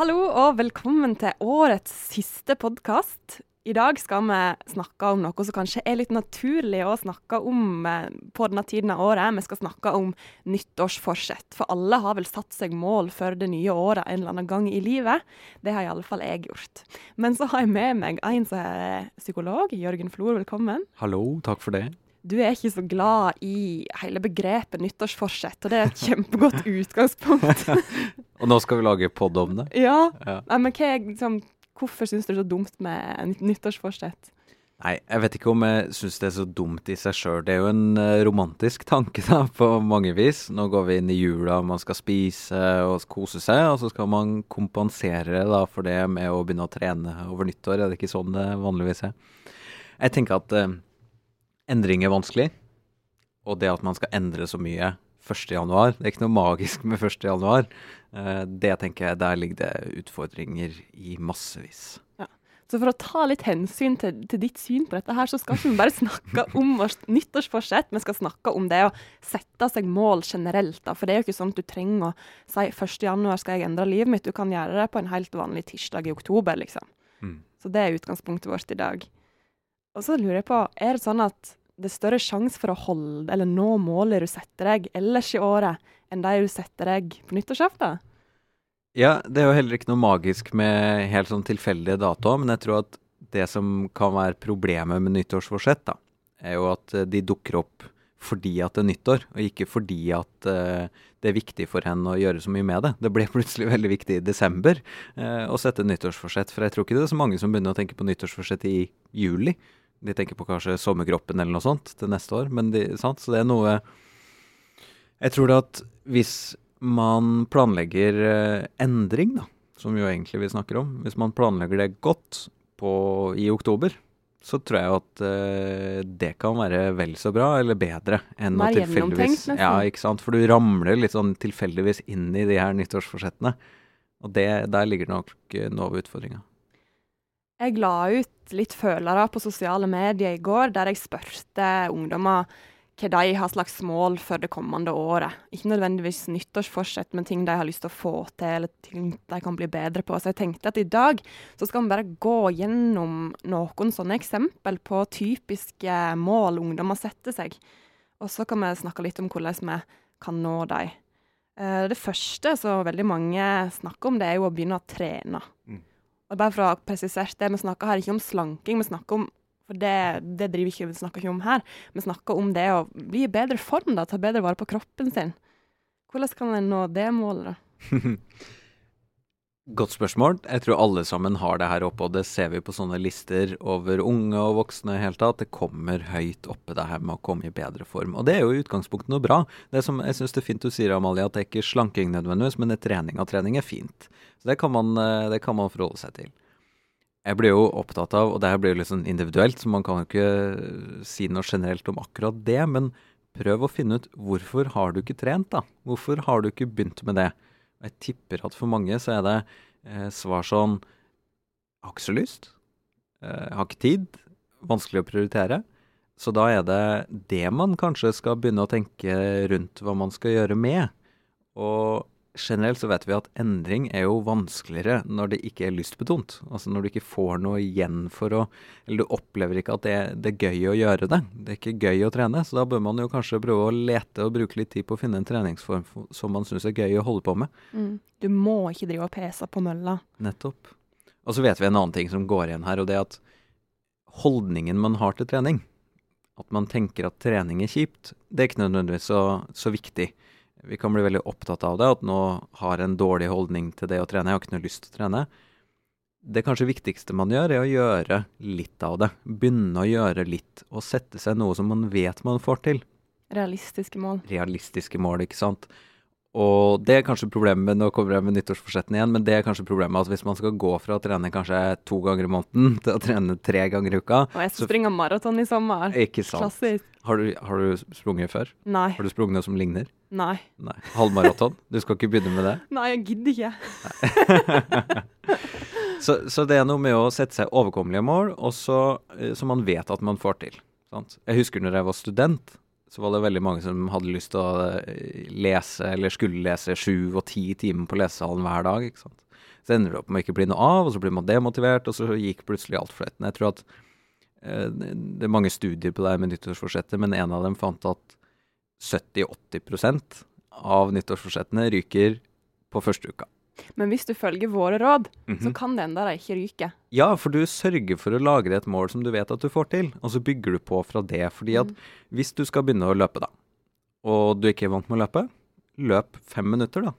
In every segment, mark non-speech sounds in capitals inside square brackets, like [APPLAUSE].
Hallo og velkommen til årets siste podkast. I dag skal vi snakke om noe som kanskje er litt naturlig å snakke om eh, på denne tiden av året. Vi skal snakke om nyttårsforsett. For alle har vel satt seg mål for det nye året en eller annen gang i livet. Det har iallfall jeg gjort. Men så har jeg med meg en som er psykolog. Jørgen Flor, velkommen. Hallo, takk for det. Du er ikke så glad i hele begrepet nyttårsforsett, og det er et kjempegodt [LAUGHS] utgangspunkt. Og nå skal vi lage pod om det. ja. Ja. Nei, men er, liksom, hvorfor syns du det er så dumt med nytt- nyttårsforsett? Nei, jeg vet ikke om jeg syns det er så dumt i seg sjøl. Det er jo en eh, romantisk tanke da, på mange vis. Nå går vi inn i jula, man skal spise og kose seg, og så skal man kompensere da for det med å begynne å trene over nyttår. Er det ikke sånn det vanligvis er? Jeg tenker at eh, endring er vanskelig, og det at man skal endre så mye 1. januar, det er ikke noe magisk med 1. januar. Eh, det tenker jeg, der ligger det utfordringer i massevis. Så for å ta litt hensyn til, til ditt syn på dette her, så skal ikke vi bare snakke om nyttårsforsett, vi skal snakke om det å sette seg mål generelt. da, For det er jo ikke sånn at du trenger å si 1. januar skal jeg endre livet mitt. Du kan gjøre det på en helt vanlig tirsdag i oktober, liksom. Mm. Så det er utgangspunktet vårt i dag. Og så lurer jeg på, er det sånn at det er større sjanse for å holde eller nå målet du setter deg ellers i året, enn det du setter deg på nyttårsaften? Ja, det er jo heller ikke noe magisk med helt sånn tilfeldige datoer, men jeg tror at det som kan være problemet med nyttårsforsett, da, er jo at eh, de dukker opp fordi at det er nyttår, og ikke fordi at uh, det er viktig for henne å gjøre så mye med det. Det ble plutselig veldig viktig i desember uh, å sette nyttårsforsett, for jeg tror ikke det er så mange som begynner å tenke på nyttårsforsett i juli. De tenker på kanskje sommerkroppen eller noe sånt til neste år, men de, sant? så det er noe Jeg tror det at hvis man planlegger eh, endring, da, som jo egentlig vi snakker om, hvis man planlegger det godt på, i oktober, så tror jeg at uh, det kan være vel så bra, eller bedre, enn å tilfeldigvis. Ja, ikke sant. For du ramler litt sånn tilfeldigvis inn i de her nyttårsforsettene. Og det, der ligger nok eh, noe av utfordringa. Jeg la ut litt følere på sosiale medier i går, der jeg spurte ungdommer hva de har slags mål for det kommende året. Ikke nødvendigvis nyttårsforsett, men ting de har lyst til å få til, eller ting de kan bli bedre på. Så jeg tenkte at i dag så skal vi bare gå gjennom noen sånne eksempel på typiske mål ungdommer setter seg. Og så kan vi snakke litt om hvordan vi kan nå dem. Eh, Det første som veldig mange snakker om, det er jo å begynne å trene. Mm. Og bare for å ha presisert det, Vi snakker her ikke om slanking, vi snakker om for det, det driver ikke, vi snakker ikke om her. Vi snakker om det å bli i bedre form, da, ta bedre vare på kroppen sin. Hvordan kan en nå det målet, da? [LAUGHS] Godt spørsmål. Jeg tror alle sammen har det her oppe, og det ser vi på sånne lister over unge og voksne i hele tatt. Det kommer høyt oppe det her med å komme i bedre form. Og det er jo i utgangspunktet noe bra. Det som jeg syns det er fint du sier, Amalie, at det er ikke slanking nødvendigvis, men det er trening. Og trening er fint. Så det kan man, eh, det kan man forholde seg til. Jeg blir jo opptatt av, og det her blir jo litt sånn individuelt, så man kan jo ikke si noe generelt om akkurat det, men prøv å finne ut hvorfor har du ikke trent, da? Hvorfor har du ikke begynt med det? Jeg tipper at for mange så er det eh, svar sånn Jeg har ikke så lyst. eh, Jeg har ikke tid. Vanskelig å prioritere. Så da er det det man kanskje skal begynne å tenke rundt hva man skal gjøre med. Og generelt så vet vi at endring er jo vanskeligere når det ikke er lystbetont. Altså når du ikke får noe igjen for å Eller du opplever ikke at det, det er gøy å gjøre det. Det er ikke gøy å trene. Så da bør man jo kanskje prøve å lete og bruke litt tid på å finne en treningsform som man syns er gøy å holde på med. Du må ikke drive og pese på mølla. Nettopp. Og så vet vi en annen ting som går igjen her, og det er at holdningen man har til trening, at man tenker at trening er kjipt, det er ikke nødvendigvis så, så viktig. Vi kan bli veldig opptatt av det, at nå har en dårlig holdning til det å trene, jeg har ikke noe lyst til å trene. Det kanskje viktigste man gjør, er å gjøre litt av det. Begynne å gjøre litt, og sette seg noe som man vet man får til. Realistiske mål. Realistiske mål, ikke sant. Og det er kanskje problemet med, nå kommer jeg med nyttårsforsetten igjen, men det er kanskje problemet at hvis man skal gå fra å trene kanskje to ganger i måneden [LAUGHS] til å trene tre ganger i uka, Og jeg skal Så- springe maraton i sommer. ikke sant. Klassisk. Har du, har du sprunget før? Nei. Har du sprunget noe som ligner? Nei. Nei. Halvmaraton? Du skal ikke begynne med det? [LAUGHS] Nei, jeg gidder ikke. [LAUGHS] Så, så det er noe med å sette seg overkommelige mål, også, eh, som man vet at man får til. Sant? Jeg husker når jeg var student, så var det veldig mange som hadde lyst til å eh, lese, eller skulle lese sju og ti timer på lesesalen hver dag. Så ender det opp med å ikke bli noe av, og så blir man demotivert, og så gikk plutselig alt fløyten. Jeg tror at det er mange studier på det her med nyttårsforsettet, men en av dem fant at 70-80% av nyttårsforsettene ryker på første uka. Men hvis du følger våre råd, Mhm. så kan det enda de ikke ryke. Ja, for du sørger for å lagre et mål som du vet at du får til, og så bygger du på fra det. Fordi at hvis du skal begynne å løpe, da, og du ikke er vant med å løpe, løp fem minutter, da.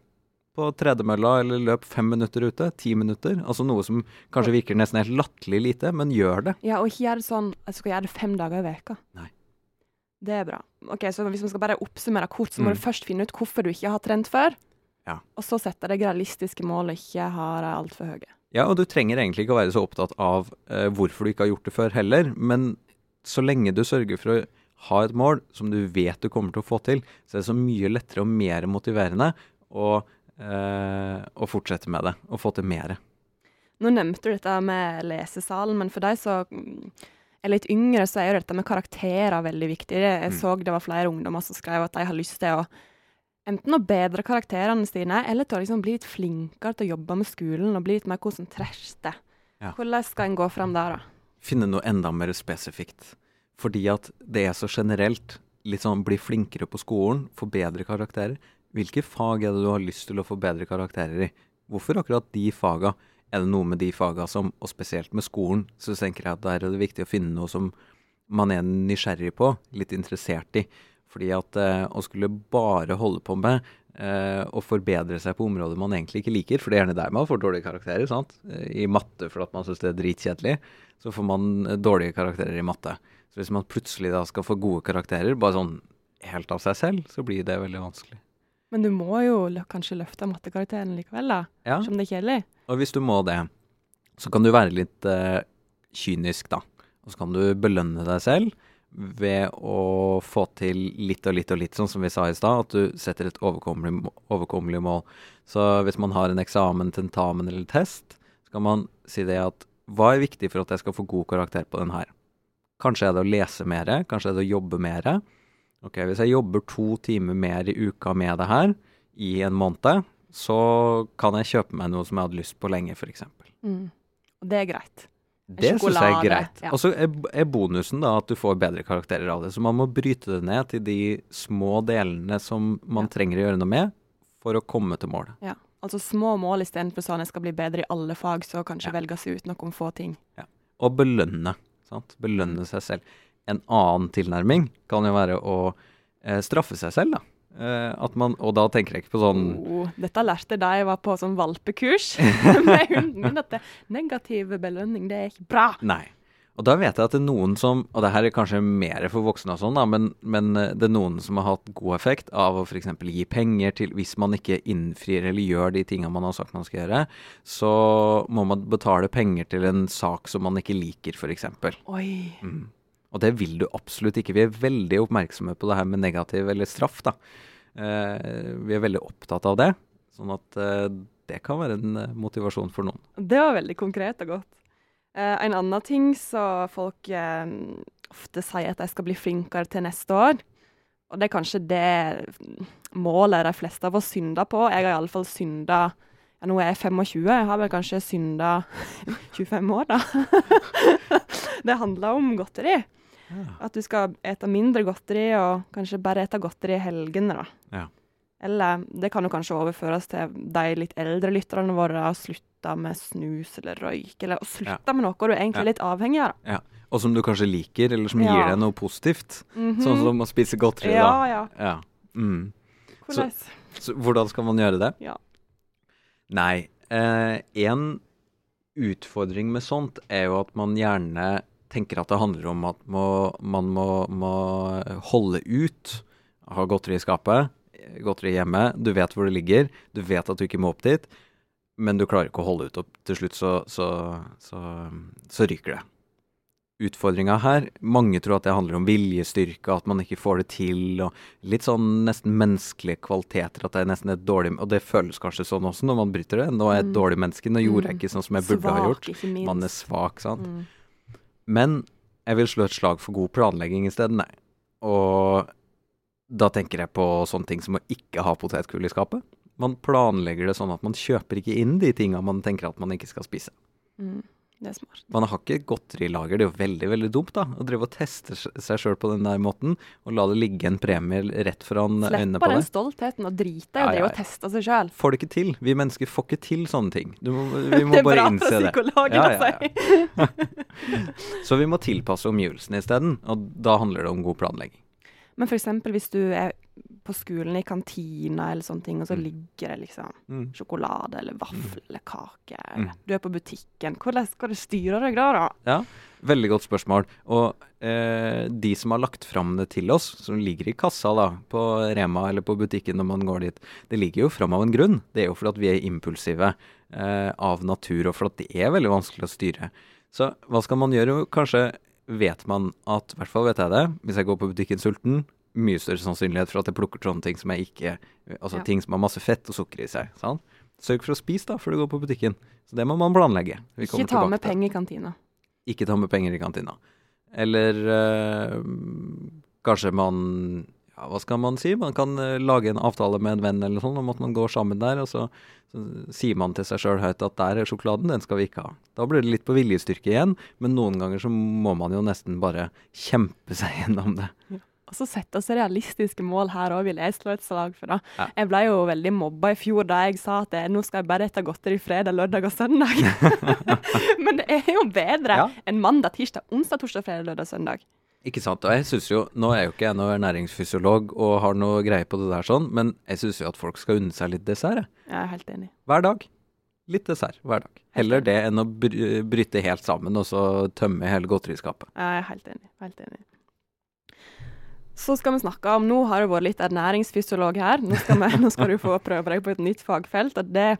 På tredemølla, eller løp fem minutter ute. Ti minutter. Altså noe som kanskje virker nesten helt latterlig lite, men gjør det. Ja, og ikke gjør det sånn jeg skal gjøre det fem dager i veka. Nei. Det er bra. Ok, Så hvis vi skal bare oppsummere kort, så må Mm. du først finne ut hvorfor du ikke har trent før. Ja. Og så sette deg realistiske mål og ikke ha altfor høye. Ja, og du trenger egentlig ikke å være så opptatt av eh, hvorfor du ikke har gjort det før heller, men så lenge du sørger for å ha et mål som du vet du kommer til å få til, så er det så mye lettere og mer motiverende å, eh, å fortsette med det, og få til mer. Nå nevnte du dette med lesesalen, men for de som mm, er litt yngre, så er jo dette med karakterer veldig viktig. Jeg Mm. så det var flere ungdommer som skrev at de har lyst til å enten å bedre karakterene sine, eller til å liksom bli litt flinkere til å jobbe med skolen og bli litt mer konsentrerte. Ja. Hvordan skal en gå fram der, da? Finne noe enda mer spesifikt. Fordi at det er så generelt. Litt sånn bli flinkere på skolen, få bedre karakterer. Hvilke fag er det du har lyst til å få bedre karakterer i? Hvorfor akkurat de faga? Er det noe med de faga som, og spesielt med skolen, så tenker jeg at der er det viktig å finne noe som man er nysgjerrig på, litt interessert i. Fordi at eh, å skulle bare holde på med eh, å forbedre seg på områder man egentlig ikke liker, for det er gjerne der man får dårlige karakterer, sant? Eh, I matte fordi at man syns det er dritkjedelig, så får man eh, dårlige karakterer i matte. Så hvis man plutselig da skal få gode karakterer, bare sånn helt av seg selv, så blir det veldig vanskelig. Men du må jo kanskje løfte mattekarakteren likevel, da? Ja, Som det er kjedelig? og hvis du må det, så kan du være litt uh, kynisk, da. Og så kan du belønne deg selv ved å få til litt og litt og litt, sånn som vi sa i stad, at du setter et overkommelig, overkommelig mål. Så hvis man har en eksamen, tentamen eller test, så kan man si det at hva er viktig for at jeg skal få god karakter på den her? Kanskje er det å lese mer, kanskje er det å jobbe mer. Ok, hvis jeg jobber to timer mer i uka med det her i en måned, så kan jeg kjøpe meg noe som jeg hadde lyst på lenge, f.eks. Mm. Og det er greit. Det syns jeg er greit. ja. Og så er, bonusen da at du får bedre karakterer av det. Så man må bryte det ned til de små delene som man Ja. trenger å gjøre noe med for å komme til målet. Ja. Altså små mål istedenfor sånn jeg skal bli bedre i alle fag, så kanskje Ja. velge seg ut noen få ting. Og belønne. Sant? Belønne seg selv. En annen tilnærming kan jo være å eh, straffe seg selv, da. Eh, at man, og da tenker jeg ikke på sånn Oh, dette lærte jeg da jeg var på sånn valpekurs [LAUGHS] med hunden min, at det, negativ belønning, det er ikke bra. Nei. Og da vet jeg at det er noen som, og det her er kanskje mer for voksne og sånn, da, men, men eh, det er noen som har hatt god effekt av å f.eks. gi penger til Hvis man ikke innfrir eller gjør de tingene man har sagt man skal gjøre, så må man betale penger til en sak som man ikke liker, f.eks. Oi. Mm. Og det vil du absolutt ikke. Vi er veldig oppmerksomme på det her med negativ eller straff, da. Eh, vi er veldig opptatt av det. Sånn at eh, det kan være en eh, motivasjon for noen. Det var veldig konkret og godt. Eh, en annen ting så folk eh, ofte sier at de skal bli flinkere til neste år. Og det er kanskje det målet de fleste av oss synder på. Jeg har iallfall synda ja, Nå er jeg 25, jeg har vel kanskje synda 25 år, da. [LAUGHS] det handler om godteri. At du skal ete mindre godteri, og kanskje bare ete godteri i helgene, da. Ja. Eller det kan jo kanskje overføres til de litt eldre lytterne våre. Å slutte med snus eller røyk, eller å slutte med noe du egentlig Ja. er litt avhengig av. da. Og som du kanskje liker, eller som Ja. gir deg noe positivt. Mhm. Sånn som å spise godteri, Ja, da. ja. Ja. Mm. Hvordan? Så hvordan skal man gjøre det? Ja. Nei. eh, en utfordring med sånt er jo at man gjerne tenker at det handler om at må, man må, må holde ut. Ha godteri i skapet, godteri hjemme. Du vet hvor det ligger. Du vet at du ikke må opp dit. Men du klarer ikke å holde ut, og til slutt så, så, så, så ryker det. Utfordringa her Mange tror at det handler om viljestyrke, at man ikke får det til. og Litt sånn nesten menneskelige kvaliteter. At det er nesten et dårlig Og det føles kanskje sånn også når man bryter det. Nå er jeg et Mm. dårlig menneske. Nå gjorde jeg Mm. ikke sånn som jeg burde ha gjort. Man er svak, sant. Mm. Men jeg vil slå et slag for god planlegging isteden, nei. Og da tenker jeg på sånne ting som å ikke ha potetgull i skapet. Man planlegger det sånn at man kjøper ikke inn de tinga man tenker at man ikke skal spise. Mm. Det er smart. Man har ikke godterilager. Det er jo veldig veldig dumt da, å drive og teste seg sjøl på den der måten, og la det ligge en premie rett foran øynene Slipp bare den deg. stoltheten og drite i det å teste seg sjøl. Får det ikke til. Vi mennesker får ikke til sånne ting. Må, vi [LAUGHS] må Det Det er bra for psykologen å ja, si. [LAUGHS] Så vi må tilpasse omgivelsene isteden, og da handler det om god planlegging. Men f.eks. hvis du er på skolen i kantina eller sånne ting, og så Mm. ligger det liksom Mm. sjokolade eller vaffel eller kake, Mm. du er på butikken, hvordan du styre deg da? da? Ja, veldig godt spørsmål. Og eh, de som har lagt fram det til oss, som ligger i kassa da, på Rema eller på butikken når man går dit, det ligger jo fram av en grunn. Det er jo fordi vi er impulsive eh, av natur, og fordi det er veldig vanskelig å styre. Så hva skal man gjøre? Kanskje vet man at, i hvert fall vet jeg det, hvis jeg går på butikken sulten, mye større sannsynlighet for at jeg plukker sånne ting som jeg ikke Altså Ja. ting som har masse fett og sukker i seg. Sant? Sørg for å spise da, før du går på butikken. Så det må man planlegge. Vi Ikke ta med penger i kantina. ikke ta med penger i kantina. Eller øh, kanskje man ja, Hva skal man si? Man kan eh, lage en avtale med en venn eller sånn om at man går sammen der, og så, så sier man til seg sjøl høyt at der er sjokoladen, den skal vi ikke ha. Da blir det litt på viljestyrke igjen, men noen ganger så må man jo nesten bare kjempe seg [LAUGHS] gjennom det. Og så sette oss realistiske mål her òg, vil jeg slå et slag for. da. Ja. Jeg ble jo veldig mobba i fjor da jeg sa at eh, nå skal jeg bare spise godteri fredag, lørdag og søndag. [LAUGHS] [LAUGHS] Men det er jo bedre Ja. enn mandag, tirsdag, onsdag, torsdag, fredag, lørdag, søndag. Ikke sant. Og jeg synes jo, nå er jo ikke jeg noen ernæringsfysiolog og har noe greie på det der sånn, men jeg syns jo at folk skal unne seg litt dessert. jeg. Jeg er helt enig. Hver dag. Litt dessert hver dag. Heller det enn å bryte helt sammen og så tømme hele godteriskapet. Jeg er helt enig. Helt enig. Så skal vi snakke om Nå har du vært litt ernæringsfysiolog her. Nå skal, vi, [LAUGHS] nå skal du få prøve deg på et nytt fagfelt. Og det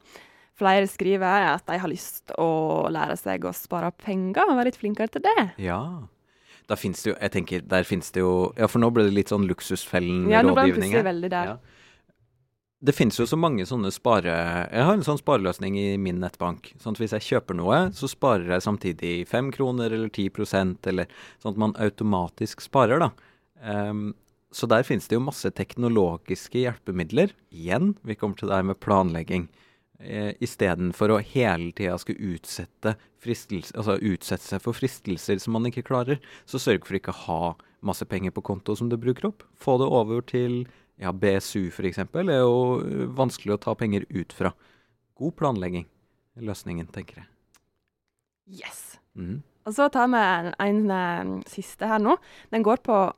flere skriver, er at de har lyst å lære seg å spare penger og være litt flinkere til det. Ja. Da finnes det jo Jeg tenker, der finnes det jo Ja, for nå ble det litt sånn luksusfellen-rådgivning Ja. Ja. Det finnes jo så mange sånne spare... Jeg har en sånn spareløsning i min nettbank. Sånn at hvis jeg kjøper noe, så sparer jeg samtidig 5 kroner eller 10% eller sånn at man automatisk sparer, da. Um, så der finnes det jo masse teknologiske hjelpemidler. Igjen, vi kommer til det her med planlegging. Eh, Istedenfor å hele tida skulle utsette, altså utsette seg for fristelser som man ikke klarer, så sørg for ikke å ha masse penger på konto som du bruker opp. Få det over til ja, BSU f.eks. er jo vanskelig å ta penger ut fra. God planlegging er løsningen, tenker jeg. Yes. Mm. Og så tar vi en, en en, siste her nå. Den går på å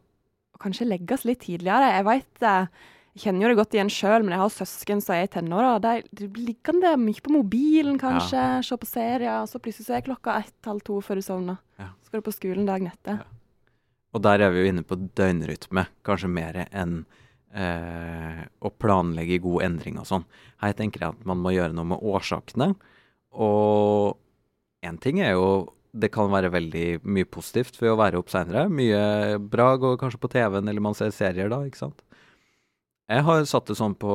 kanskje legges litt tidligere. Jeg vet, eh, jeg kjenner jo det godt igjen sjøl, men jeg har søsken som er i tenåra. De, de blir liggende mye på mobilen, kanskje, se på serier, og så plutselig så er klokka ett-halv to før du sovner. Ja. Skal du på skolen dagen etter. Ja. Og der er vi jo inne på døgnrytme, kanskje mer enn eh, å planlegge god endring og sånn. Her tenker jeg at man må gjøre noe med årsakene. Og én ting er jo det kan være veldig mye positivt ved å være opp seinere. Mye bra går kanskje på TV-en, eller man ser serier da, ikke sant. Jeg har satt det sånn på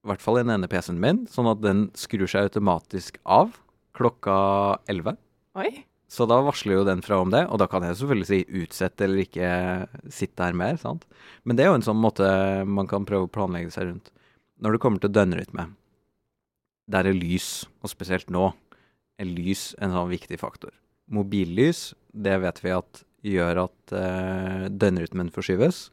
i hvert fall den ene PC-en min, sånn at den skrur seg automatisk av klokka 11. Oi. Så da varsler jo den fra om det, og da kan jeg selvfølgelig si utsett eller ikke sitte her mer, sant. Men det er jo en sånn måte man kan prøve å planlegge seg rundt. Når det kommer til døgnrytme, der er lys, og spesielt nå, er lys en sånn viktig faktor. Mobillys, det vet vi at gjør at eh, døgnrytmen forskyves.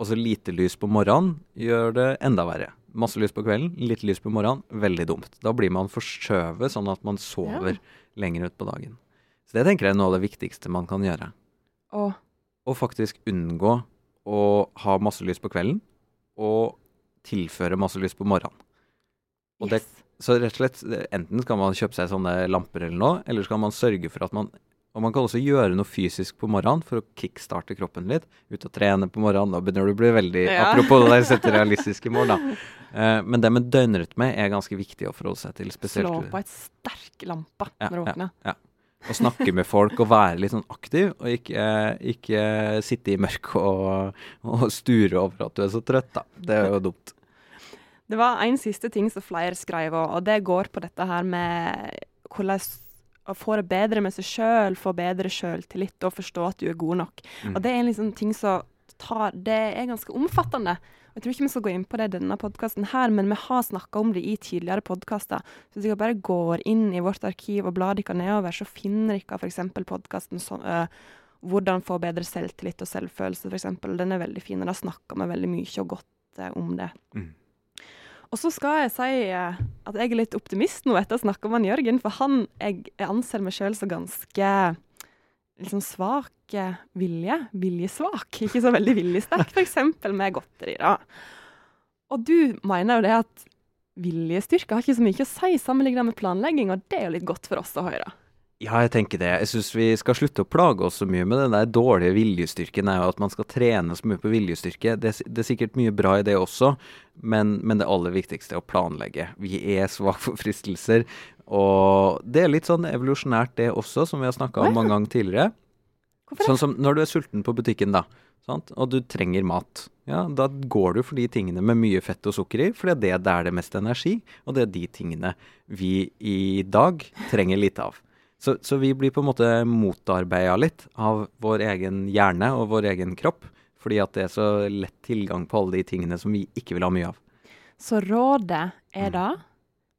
Og så lite lys på morgenen gjør det enda verre. Masse lys på kvelden, lite lys på morgenen, veldig dumt. Da blir man forskjøvet sånn at man sover lenger ut på dagen. Så det tenker jeg er noe av det viktigste man kan gjøre. Og Å faktisk unngå å ha masse lys på kvelden, og tilføre masse lys på morgenen. Og det, så rett og slett, enten skal man kjøpe seg sånne lamper eller noe, eller skal man sørge for at man Og man kan også gjøre noe fysisk på morgenen for å kickstarte kroppen litt. Ut og trene på morgenen. Da begynner du å bli veldig Ja. Apropos det der sette [LAUGHS] realistiske mål, da. Uh, men det med døgnrytme er ganske viktig å forholde seg til. spesielt Slå på et sterk lampe Ja, når du våkner. ja. ja. å snakke med folk og være litt sånn aktiv, og ikke, ikke sitte i mørket og, og sture over at du er så trøtt, da. Det er jo [LAUGHS] dumt. Det var en siste ting som flere skrev, og og det går på dette her med hvordan å få det bedre med seg sjøl, få bedre sjøltillit og forstå at du er god nok. Mm. Og det er en liksom ting som tar, det er ganske omfattende. Jeg tror ikke vi skal gå inn på det i denne podkasten her, men vi har snakka om det i tidligere podkaster. Så hvis dere bare går inn i vårt arkiv og blar dere nedover, så finner dere f.eks. podkasten så, øh, 'Hvordan få bedre selvtillit og selvfølelse', f.eks. Den er veldig fin, og da snakker vi veldig mye og godt uh, om det. Mm. Og så skal jeg si uh, at jeg er litt optimist nå etter å snakke med Jørgen, for han jeg, anser meg sjøl som ganske liksom svak vilje. Viljesvak, ikke så veldig viljesterk, f.eks. med godteri. da. Og du mener jo det at viljestyrke har ikke så mye å si sammenlignet med planlegging, og det er jo litt godt for oss å høre. Ja, jeg tenker det. Jeg syns vi skal slutte å plage oss så mye med den der dårlige viljestyrken. Er jo at man skal trene så mye på viljestyrke. Det, det, er sikkert mye bra i det også, men, men det aller viktigste er å planlegge. Vi er svake [LAUGHS] for fristelser. Og det er litt sånn evolusjonært det også, som vi har snakka om mange ganger tidligere. Hvorfor? Sånn som når du er sulten på butikken, da. Sant? Og du trenger mat. Ja, da går du for de tingene med mye fett og sukker i, for det er der det er mest energi. Og det er de tingene vi i dag trenger lite av. Så, så vi blir på en måte motarbeida litt av vår egen hjerne og vår egen kropp. Fordi at det er så lett tilgang på alle de tingene som vi ikke vil ha mye av. Så rådet er da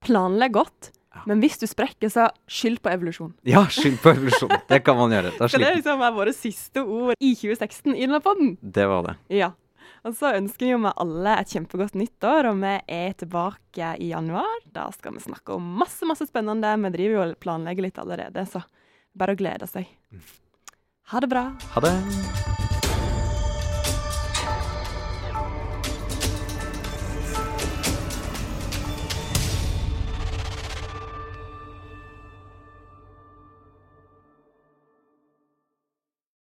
planlegg godt, men hvis du sprekker, så skyld på evolusjon. Ja, skyld på evolusjon. Det kan man gjøre. Da [LAUGHS] det liksom våre siste ord i 2016 i denne poden. Det var det. Ja. Og så ønsker vi jo med alle et kjempegodt nyttår, og vi er tilbake i januar. Da skal vi snakke om masse, masse spennende. Vi driver jo og planlegger litt allerede, så bare å glede seg. Mm. Ha det bra. Ha det.